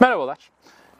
Merhabalar.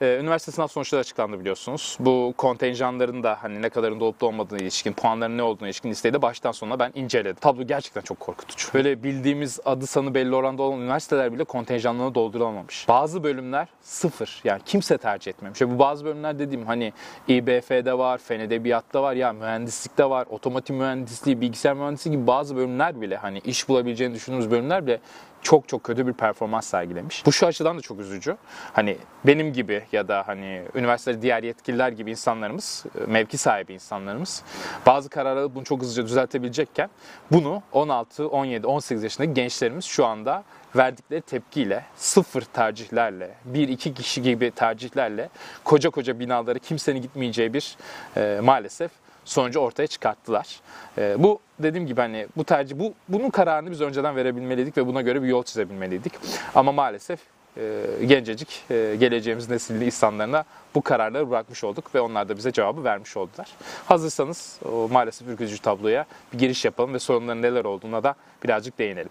Ee, üniversite sınav sonuçları açıklandı biliyorsunuz. Bu kontenjanların da hani ne kadarın olup olmadığına ilişkin, puanların ne olduğuna ilişkin listeyi de baştan sona ben inceledim. Tablo gerçekten çok korkutucu. Böyle bildiğimiz adı sanı belli oranda olan üniversiteler bile kontenjanlarını dolduramamış. Bazı bölümler sıfır. Yani kimse tercih etmemiş. Ve bu bazı bölümler dediğim hani İBF'de var, Fen Edebiyat'ta var, ya mühendislikte var, otomotiv mühendisliği, bilgisayar mühendisliği gibi bazı bölümler bile hani iş bulabileceğini düşündüğümüz bölümler bile çok çok kötü bir performans sergilemiş. Bu şu açıdan da çok üzücü. Hani benim gibi ya da hani üniversitede diğer yetkililer gibi insanlarımız, mevki sahibi insanlarımız bazı kararları bunu çok hızlıca düzeltebilecekken bunu 16, 17, 18 yaşındaki gençlerimiz şu anda verdikleri tepkiyle, sıfır tercihlerle, bir iki kişi gibi tercihlerle koca koca binalara kimsenin gitmeyeceği bir e, maalesef sonucu ortaya çıkarttılar. E, bu dediğim gibi hani bu tercih bu bunun kararını biz önceden verebilmeliydik ve buna göre bir yol çizebilmeliydik. Ama maalesef e, gencecik e, geleceğimiz nesilli insanlarına bu kararları bırakmış olduk ve onlar da bize cevabı vermiş oldular. Hazırsanız o maalesef ürkütücü tabloya bir giriş yapalım ve sorunların neler olduğuna da birazcık değinelim.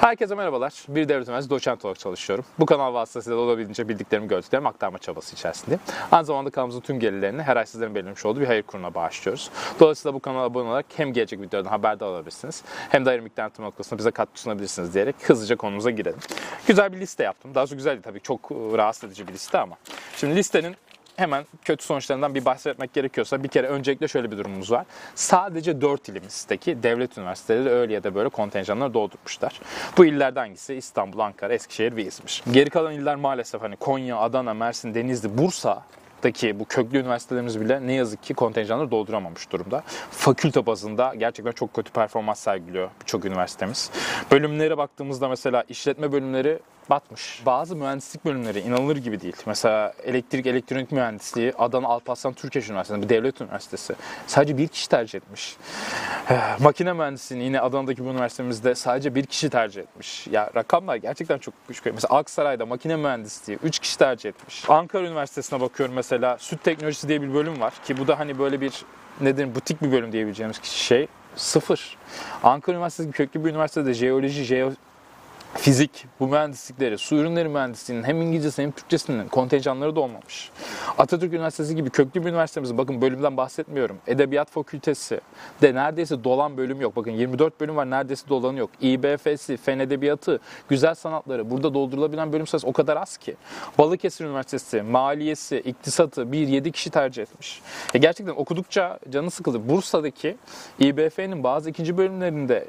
Herkese merhabalar. Bir devlet üniversitesi doçent olarak çalışıyorum. Bu kanal vasıtasıyla olabildiğince bildiklerimi, gördüklerimi aktarma çabası içerisindeyim. Aynı zamanda kanalımızın tüm gelirlerini her ay sizlerin belirlemiş olduğu bir hayır kuruna bağışlıyoruz. Dolayısıyla bu kanala abone olarak hem gelecek videolardan haberdar olabilirsiniz hem de ayrı miktar noktasında bize katkı sunabilirsiniz diyerek hızlıca konumuza girelim. Güzel bir liste yaptım. Daha sonra güzel değil tabii çok rahatsız edici bir liste ama. Şimdi listenin hemen kötü sonuçlarından bir bahsetmek gerekiyorsa bir kere öncelikle şöyle bir durumumuz var. Sadece 4 ilimizdeki devlet üniversiteleri öyle ya da böyle kontenjanları doldurmuşlar. Bu illerde hangisi? İstanbul, Ankara, Eskişehir ve İzmir. Geri kalan iller maalesef hani Konya, Adana, Mersin, Denizli, Bursa daki bu köklü üniversitelerimiz bile ne yazık ki kontenjanları dolduramamış durumda. Fakülte bazında gerçekten çok kötü performans sergiliyor birçok üniversitemiz. Bölümlere baktığımızda mesela işletme bölümleri batmış. Bazı mühendislik bölümleri inanılır gibi değil. Mesela elektrik elektronik mühendisliği Adana Alparslan Türkeş Üniversitesi, bir devlet üniversitesi. Sadece bir kişi tercih etmiş. Eh, makine mühendisliğini yine Adana'daki bu üniversitemizde sadece bir kişi tercih etmiş. Ya rakamlar gerçekten çok küçük. Mesela Aksaray'da makine mühendisliği 3 kişi tercih etmiş. Ankara Üniversitesi'ne bakıyorum mesela süt teknolojisi diye bir bölüm var ki bu da hani böyle bir nedir butik bir bölüm diyebileceğimiz şey sıfır. Ankara Üniversitesi gibi köklü bir üniversitede jeoloji, jeo, fizik, bu mühendislikleri, su ürünleri mühendisliğinin hem İngilizcesi hem Türkçesinin kontenjanları da olmamış. Atatürk Üniversitesi gibi köklü bir üniversitemiz, bakın bölümden bahsetmiyorum. Edebiyat Fakültesi de neredeyse dolan bölüm yok. Bakın 24 bölüm var, neredeyse dolanı yok. İBF'si, Fen Edebiyatı, Güzel Sanatları, burada doldurulabilen bölüm sayısı o kadar az ki. Balıkesir Üniversitesi, Maliyesi, İktisatı 1-7 kişi tercih etmiş. E gerçekten okudukça canı sıkıldı. Bursa'daki İBF'nin bazı ikinci bölümlerinde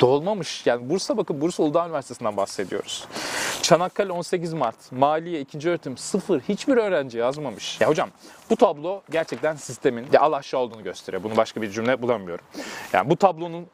dolmamış. Yani Bursa bakın Bursa Uludağ Üniversitesi'nden bahsediyoruz. Çanakkale 18 Mart, Maliye 2. öğretim 0 hiçbir öğrenci yazmamış. Ya hocam bu tablo gerçekten sistemin ya al aşağı olduğunu gösteriyor. Bunu başka bir cümle bulamıyorum. Yani bu tablonun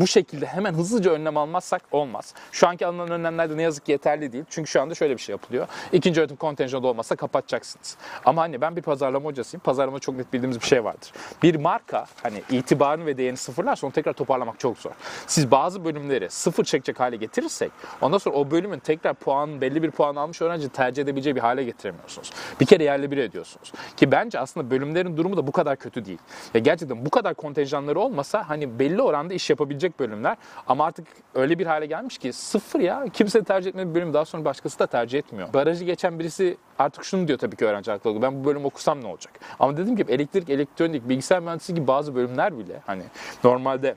bu şekilde hemen hızlıca önlem almazsak olmaz. Şu anki alınan önlemler de ne yazık ki yeterli değil. Çünkü şu anda şöyle bir şey yapılıyor. İkinci öğretim kontenjanı olmazsa kapatacaksınız. Ama hani ben bir pazarlama hocasıyım. Pazarlama çok net bildiğimiz bir şey vardır. Bir marka hani itibarını ve değerini sıfırlarsa onu tekrar toparlamak çok zor. Siz bazı bölümleri sıfır çekecek hale getirirsek ondan sonra o bölümün tekrar puan belli bir puan almış öğrenci tercih edebileceği bir hale getiremiyorsunuz. Bir kere yerle bir ediyorsunuz. Ki bence aslında bölümlerin durumu da bu kadar kötü değil. Ya gerçekten bu kadar kontenjanları olmasa hani belli oranda iş yapabilecek olabilecek bölümler. Ama artık öyle bir hale gelmiş ki sıfır ya. Kimse tercih etmediği bir bölüm daha sonra başkası da tercih etmiyor. Barajı geçen birisi artık şunu diyor tabii ki öğrenci haklı Ben bu bölüm okusam ne olacak? Ama dediğim gibi elektrik, elektronik, bilgisayar mühendisliği gibi bazı bölümler bile hani normalde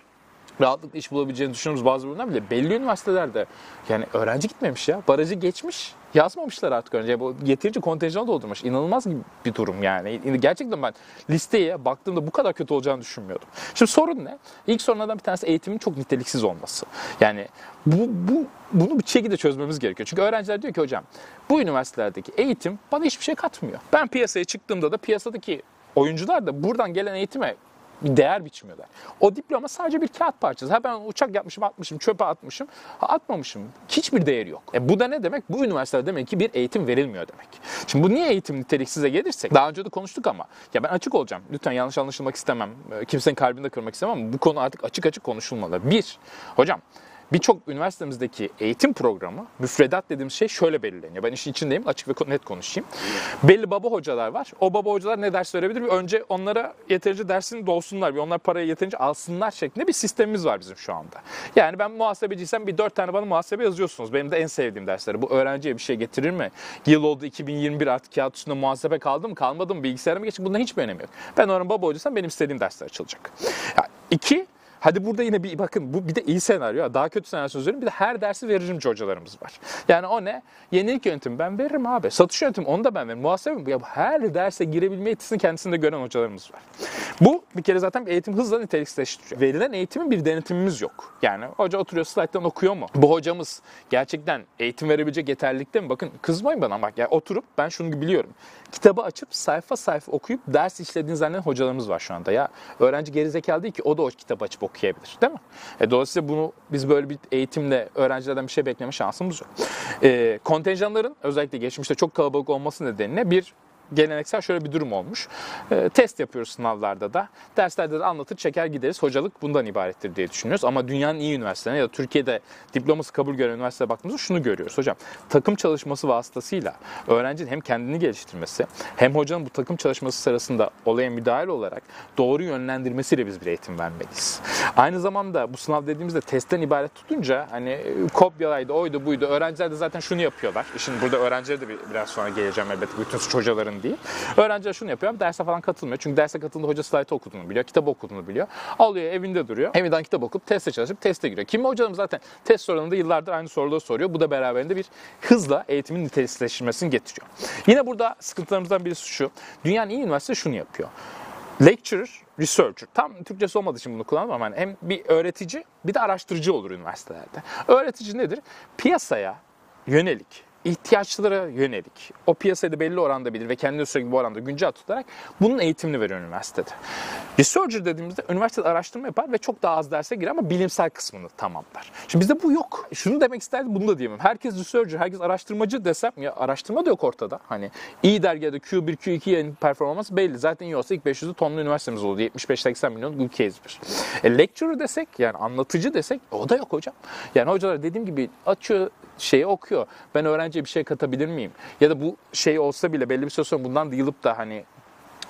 rahatlıkla iş bulabileceğini düşündüğümüz bazı bölümler bile belli üniversitelerde yani öğrenci gitmemiş ya. Barajı geçmiş. Yazmamışlar artık önce. Bu yeterince kontenjanı doldurmuş. İnanılmaz bir durum yani. Gerçekten ben listeye baktığımda bu kadar kötü olacağını düşünmüyordum. Şimdi sorun ne? İlk sorunlardan bir tanesi eğitimin çok niteliksiz olması. Yani bu, bu bunu bir şekilde çözmemiz gerekiyor. Çünkü öğrenciler diyor ki hocam bu üniversitelerdeki eğitim bana hiçbir şey katmıyor. Ben piyasaya çıktığımda da piyasadaki oyuncular da buradan gelen eğitime bir değer biçmiyorlar. O diploma sadece bir kağıt parçası. Ha ben uçak yapmışım, atmışım, çöpe atmışım. Ha atmamışım. Hiçbir değeri yok. E bu da ne demek? Bu üniversitede demek ki bir eğitim verilmiyor demek. Şimdi bu niye eğitim niteliksize gelirsek? Daha önce de konuştuk ama. Ya ben açık olacağım. Lütfen yanlış anlaşılmak istemem. E, kimsenin kalbini de kırmak istemem bu konu artık açık açık konuşulmalı. Bir, hocam birçok üniversitemizdeki eğitim programı, müfredat dediğimiz şey şöyle belirleniyor. Ben işin içindeyim, açık ve net konuşayım. Belli baba hocalar var. O baba hocalar ne ders verebilir? Bir önce onlara yeterince dersini dolsunlar, bir onlar parayı yeterince alsınlar şeklinde bir sistemimiz var bizim şu anda. Yani ben muhasebeciysem bir dört tane bana muhasebe yazıyorsunuz. Benim de en sevdiğim dersleri. Bu öğrenciye bir şey getirir mi? Yıl oldu 2021 artık kağıt üstünde muhasebe kaldı mı kalmadı mı? Bilgisayara mı geçti? Bundan hiçbir önemi yok. Ben oranın baba hocaysam benim istediğim dersler açılacak. Ya, iki, Hadi burada yine bir bakın bu bir de iyi senaryo. Daha kötü senaryo söylüyorum. Bir de her dersi veririmci hocalarımız var. Yani o ne? Yenilik yöntemi ben veririm abi. Satış yöntemi onu da ben veririm. Muhasebe? Ya her derse girebilme yetisini kendisinde gören hocalarımız var. Bu bir kere zaten bir eğitim hızla niteliksizleştiriyor. Verilen eğitimin bir denetimimiz yok. Yani hoca oturuyor slayttan okuyor mu? Bu hocamız gerçekten eğitim verebilecek yeterlilikte mi? Bakın kızmayın bana bak. Ya oturup ben şunu biliyorum. Kitabı açıp sayfa sayfa okuyup ders işlediğini zanneden hocalarımız var şu anda. Ya öğrenci gerizekalı değil ki o da o kitabı açıp okuyabilir. Değil mi? E, dolayısıyla bunu biz böyle bir eğitimle öğrencilerden bir şey bekleme şansımız yok. E, kontenjanların özellikle geçmişte çok kalabalık olması nedeniyle bir geleneksel şöyle bir durum olmuş. E, test yapıyoruz sınavlarda da. Derslerde de anlatır çeker gideriz. Hocalık bundan ibarettir diye düşünüyoruz. Ama dünyanın iyi üniversitelerine ya da Türkiye'de diploması kabul gören üniversiteye baktığımızda şunu görüyoruz. Hocam takım çalışması vasıtasıyla öğrencinin hem kendini geliştirmesi hem hocanın bu takım çalışması sırasında olaya müdahale olarak doğru yönlendirmesiyle biz bir eğitim vermeliyiz. Aynı zamanda bu sınav dediğimizde testten ibaret tutunca hani kopyalaydı, oydu, buydu. Öğrenciler de zaten şunu yapıyorlar. Şimdi burada öğrencilere de biraz sonra geleceğim elbette bütün suç hocaların değil. Öğrenciler şunu yapıyor. Derse falan katılmıyor. Çünkü derse katıldığı hoca slaytı okuduğunu biliyor. Kitap okuduğunu biliyor. Alıyor evinde duruyor. Evinden kitap okup teste çalışıp teste giriyor. Kimi hocanım zaten test sorununda yıllardır aynı soruları soruyor. Bu da beraberinde bir hızla eğitimin niteliksizleşmesini getiriyor. Yine burada sıkıntılarımızdan birisi şu. Dünyanın iyi üniversitesi şunu yapıyor. Lecturer, researcher. Tam Türkçesi olmadığı için bunu kullanmam. Yani hem bir öğretici bir de araştırıcı olur üniversitelerde. Öğretici nedir? Piyasaya yönelik ihtiyaçlara yönelik o piyasayı da belli oranda bilir ve kendini sürekli bu oranda güncel tutarak bunun eğitimini veriyor üniversitede. Researcher dediğimizde üniversitede araştırma yapar ve çok daha az derse girer ama bilimsel kısmını tamamlar. Şimdi bizde bu yok. Şunu demek isterdim bunu da diyemem. Herkes researcher, herkes araştırmacı desem ya araştırma da yok ortada. Hani iyi dergide Q1, Q2 yayın performansı belli. Zaten iyi olsa ilk 500'ü tonlu üniversitemiz oldu. 75-80 milyon ülkeyiz bir. E, lecturer desek yani anlatıcı desek o da yok hocam. Yani hocalar dediğim gibi açıyor şeyi okuyor. Ben öğrenciye bir şey katabilir miyim? Ya da bu şey olsa bile belli bir süre sonra bundan da yılıp da hani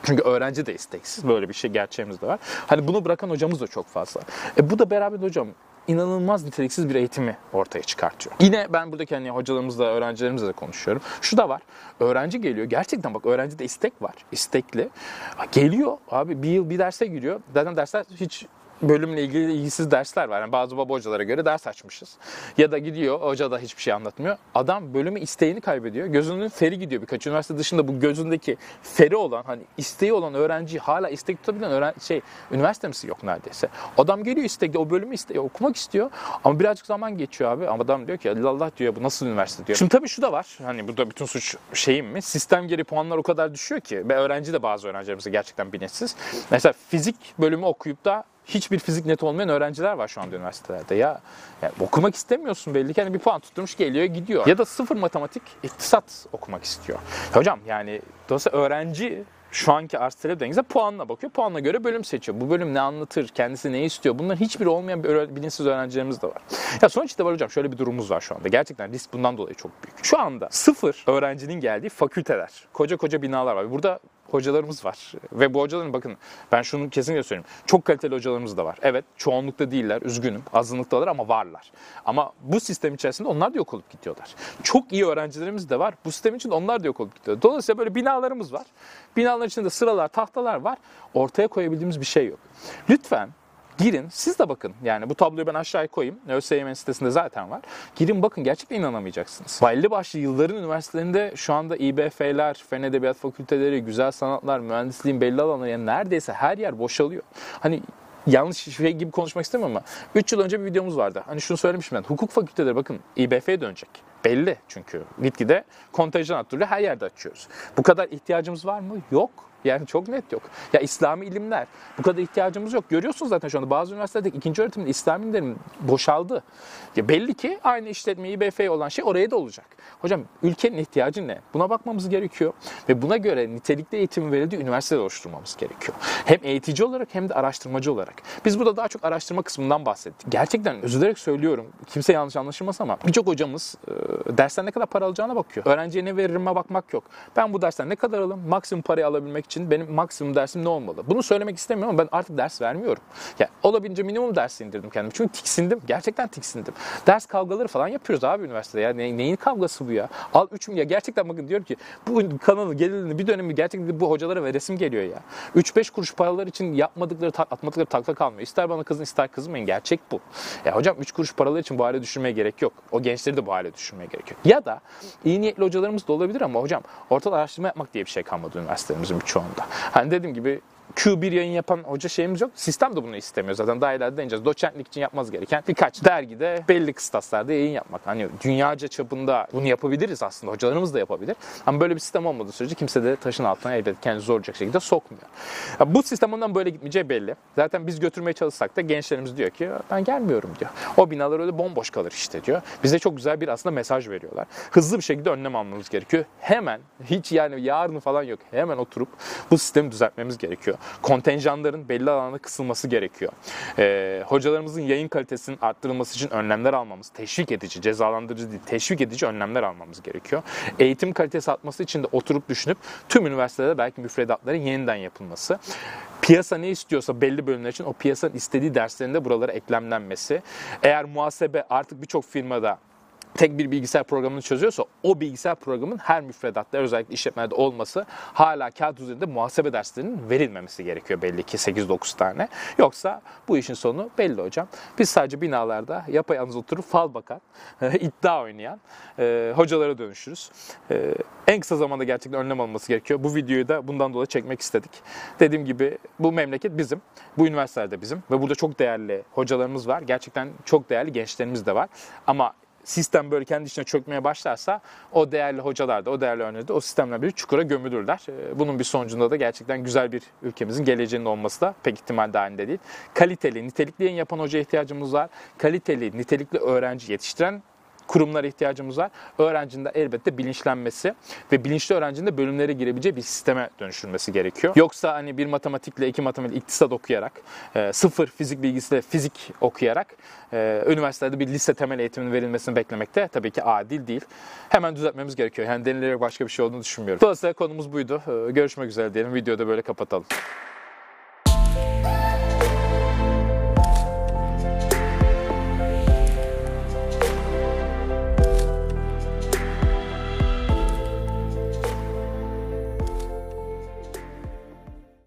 çünkü öğrenci de isteksiz. Böyle bir şey gerçeğimiz de var. Hani bunu bırakan hocamız da çok fazla. E bu da beraber hocam inanılmaz niteliksiz bir eğitimi ortaya çıkartıyor. Yine ben buradaki hani hocalarımızla, öğrencilerimizle de konuşuyorum. Şu da var. Öğrenci geliyor. Gerçekten bak öğrencide istek var. İstekli. Geliyor abi bir yıl bir derse giriyor. Zaten dersler hiç bölümle ilgili ilgisiz dersler var. Yani bazı baba hocalara göre ders açmışız. Ya da gidiyor, hoca da hiçbir şey anlatmıyor. Adam bölümü isteğini kaybediyor. Gözünün feri gidiyor. Birkaç üniversite dışında bu gözündeki feri olan, hani isteği olan öğrenciyi hala istek tutabilen öğren şey, üniversitemiz yok neredeyse. Adam geliyor istekli, o bölümü iste okumak istiyor. Ama birazcık zaman geçiyor abi. Ama adam diyor ki Allah diyor bu nasıl üniversite diyor. Şimdi tabii şu da var. Hani burada bütün suç şeyim mi? Sistem geri puanlar o kadar düşüyor ki. Ve öğrenci de bazı öğrencilerimiz gerçekten bilinçsiz. Mesela fizik bölümü okuyup da hiçbir fizik net olmayan öğrenciler var şu anda üniversitelerde. Ya yani okumak istemiyorsun belli ki hani bir puan tutturmuş geliyor gidiyor. Ya da sıfır matematik iktisat okumak istiyor. Ya hocam yani dolayısıyla öğrenci şu anki arz talep dengesi puanla bakıyor. Puanla göre bölüm seçiyor. Bu bölüm ne anlatır, kendisi ne istiyor? Bunların hiçbiri olmayan bilinçsiz öğrencilerimiz de var. Ya sonuç itibariyle hocam şöyle bir durumumuz var şu anda. Gerçekten risk bundan dolayı çok büyük. Şu anda sıfır öğrencinin geldiği fakülteler, koca koca binalar var. Burada hocalarımız var. Ve bu hocaların bakın ben şunu kesinlikle söyleyeyim. Çok kaliteli hocalarımız da var. Evet çoğunlukta değiller üzgünüm. Azınlıktalar ama varlar. Ama bu sistem içerisinde onlar da yok olup gidiyorlar. Çok iyi öğrencilerimiz de var. Bu sistem için onlar da yok olup gidiyor. Dolayısıyla böyle binalarımız var. Binaların içinde sıralar, tahtalar var. Ortaya koyabildiğimiz bir şey yok. Lütfen Girin, siz de bakın. Yani bu tabloyu ben aşağıya koyayım. ÖSYM'nin sitesinde zaten var. Girin bakın gerçekten inanamayacaksınız. Belli başlı yılların üniversitelerinde şu anda İBF'ler, Fen Edebiyat Fakülteleri, Güzel Sanatlar, Mühendisliğin belli alanları yani neredeyse her yer boşalıyor. Hani yanlış şey gibi konuşmak istemiyorum ama 3 yıl önce bir videomuz vardı. Hani şunu söylemişim ben. Hukuk fakülteleri bakın İBF'ye dönecek. Belli çünkü. Gitgide kontenjan arttırılıyor. Her yerde açıyoruz. Bu kadar ihtiyacımız var mı? Yok. Yani çok net yok. Ya İslami ilimler bu kadar ihtiyacımız yok. Görüyorsunuz zaten şu anda bazı üniversitelerde ikinci öğretimde İslami ilimlerin boşaldı. Ya belli ki aynı işletme İBF olan şey oraya da olacak. Hocam ülkenin ihtiyacı ne? Buna bakmamız gerekiyor ve buna göre nitelikli eğitimin verildiği üniversiteler oluşturmamız gerekiyor. Hem eğitici olarak hem de araştırmacı olarak. Biz burada daha çok araştırma kısmından bahsettik. Gerçekten üzülerek söylüyorum. Kimse yanlış anlaşılmasın ama birçok hocamız e, dersten ne kadar para alacağına bakıyor. Öğrenciye ne veririme bakmak yok. Ben bu dersten ne kadar alayım? Maksimum parayı alabilmek için benim maksimum dersim ne olmalı? Bunu söylemek istemiyorum ama ben artık ders vermiyorum. Ya olabildiğince minimum ders indirdim kendime. Çünkü tiksindim. Gerçekten tiksindim. Ders kavgaları falan yapıyoruz abi üniversitede. Ya ne, neyin kavgası bu ya? Al 3 ya gerçekten bakın diyorum ki bu kanalın gelirini bir dönemi gerçekten bu hocalara veresim geliyor ya. 3-5 kuruş paralar için yapmadıkları atmadıkları takla kalmıyor. İster bana kızın ister kızmayın. Gerçek bu. Ya hocam 3 kuruş paralar için bu hale düşürmeye gerek yok. O gençleri de bu hale düşürmeye gerek yok. Ya da iyi niyetli hocalarımız da olabilir ama hocam ortada araştırma yapmak diye bir şey kalmadı üniversitelerimizin birçoğunda. Hani dediğim gibi Q1 yayın yapan hoca şeyimiz yok. Sistem de bunu istemiyor zaten. Daha ileride deneyeceğiz. Doçentlik için yapmaz gereken birkaç dergide belli kıstaslarda yayın yapmak. Hani dünyaca çapında bunu yapabiliriz aslında. Hocalarımız da yapabilir. Ama böyle bir sistem olmadığı sürece kimse de taşın altına elbette kendini zorlayacak şekilde sokmuyor. Ya bu sistem ondan böyle gitmeyeceği belli. Zaten biz götürmeye çalışsak da gençlerimiz diyor ki ben gelmiyorum diyor. O binalar öyle bomboş kalır işte diyor. Bize çok güzel bir aslında mesaj veriyorlar. Hızlı bir şekilde önlem almamız gerekiyor. Hemen hiç yani yarını falan yok. Hemen oturup bu sistemi düzeltmemiz gerekiyor kontenjanların belli alanda kısılması gerekiyor. Ee, hocalarımızın yayın kalitesinin arttırılması için önlemler almamız, teşvik edici, cezalandırıcı değil, teşvik edici önlemler almamız gerekiyor. Eğitim kalitesi artması için de oturup düşünüp tüm üniversitelerde belki müfredatların yeniden yapılması. Piyasa ne istiyorsa belli bölümler için o piyasanın istediği derslerinde buralara eklemlenmesi. Eğer muhasebe artık birçok firmada tek bir bilgisayar programını çözüyorsa o bilgisayar programın her müfredatta özellikle işletmelerde olması hala kağıt üzerinde muhasebe derslerinin verilmemesi gerekiyor belli ki 8-9 tane. Yoksa bu işin sonu belli hocam. Biz sadece binalarda yapayalnız oturup fal bakan, iddia oynayan e, hocalara dönüşürüz. E, en kısa zamanda gerçekten önlem alınması gerekiyor. Bu videoyu da bundan dolayı çekmek istedik. Dediğim gibi bu memleket bizim, bu üniversitelerde bizim ve burada çok değerli hocalarımız var. Gerçekten çok değerli gençlerimiz de var. Ama sistem böyle kendi içine çökmeye başlarsa o değerli hocalar da o değerli öğrenciler de o sistemle bir çukura gömülürler. Ee, bunun bir sonucunda da gerçekten güzel bir ülkemizin geleceğinin olması da pek ihtimal dahilinde değil. Kaliteli, nitelikli yayın yapan hoca ihtiyacımız var. Kaliteli, nitelikli öğrenci yetiştiren kurumlara ihtiyacımız var. Öğrencinin de elbette bilinçlenmesi ve bilinçli öğrencinin de bölümlere girebileceği bir sisteme dönüşülmesi gerekiyor. Yoksa hani bir matematikle iki matematik iktisat okuyarak, e, sıfır fizik bilgisiyle fizik okuyarak e, üniversitede bir lise temel eğitiminin verilmesini beklemek de tabii ki adil değil. Hemen düzeltmemiz gerekiyor. Yani denilerek başka bir şey olduğunu düşünmüyorum. Dolayısıyla konumuz buydu. E, görüşmek üzere diyelim. Videoda böyle kapatalım.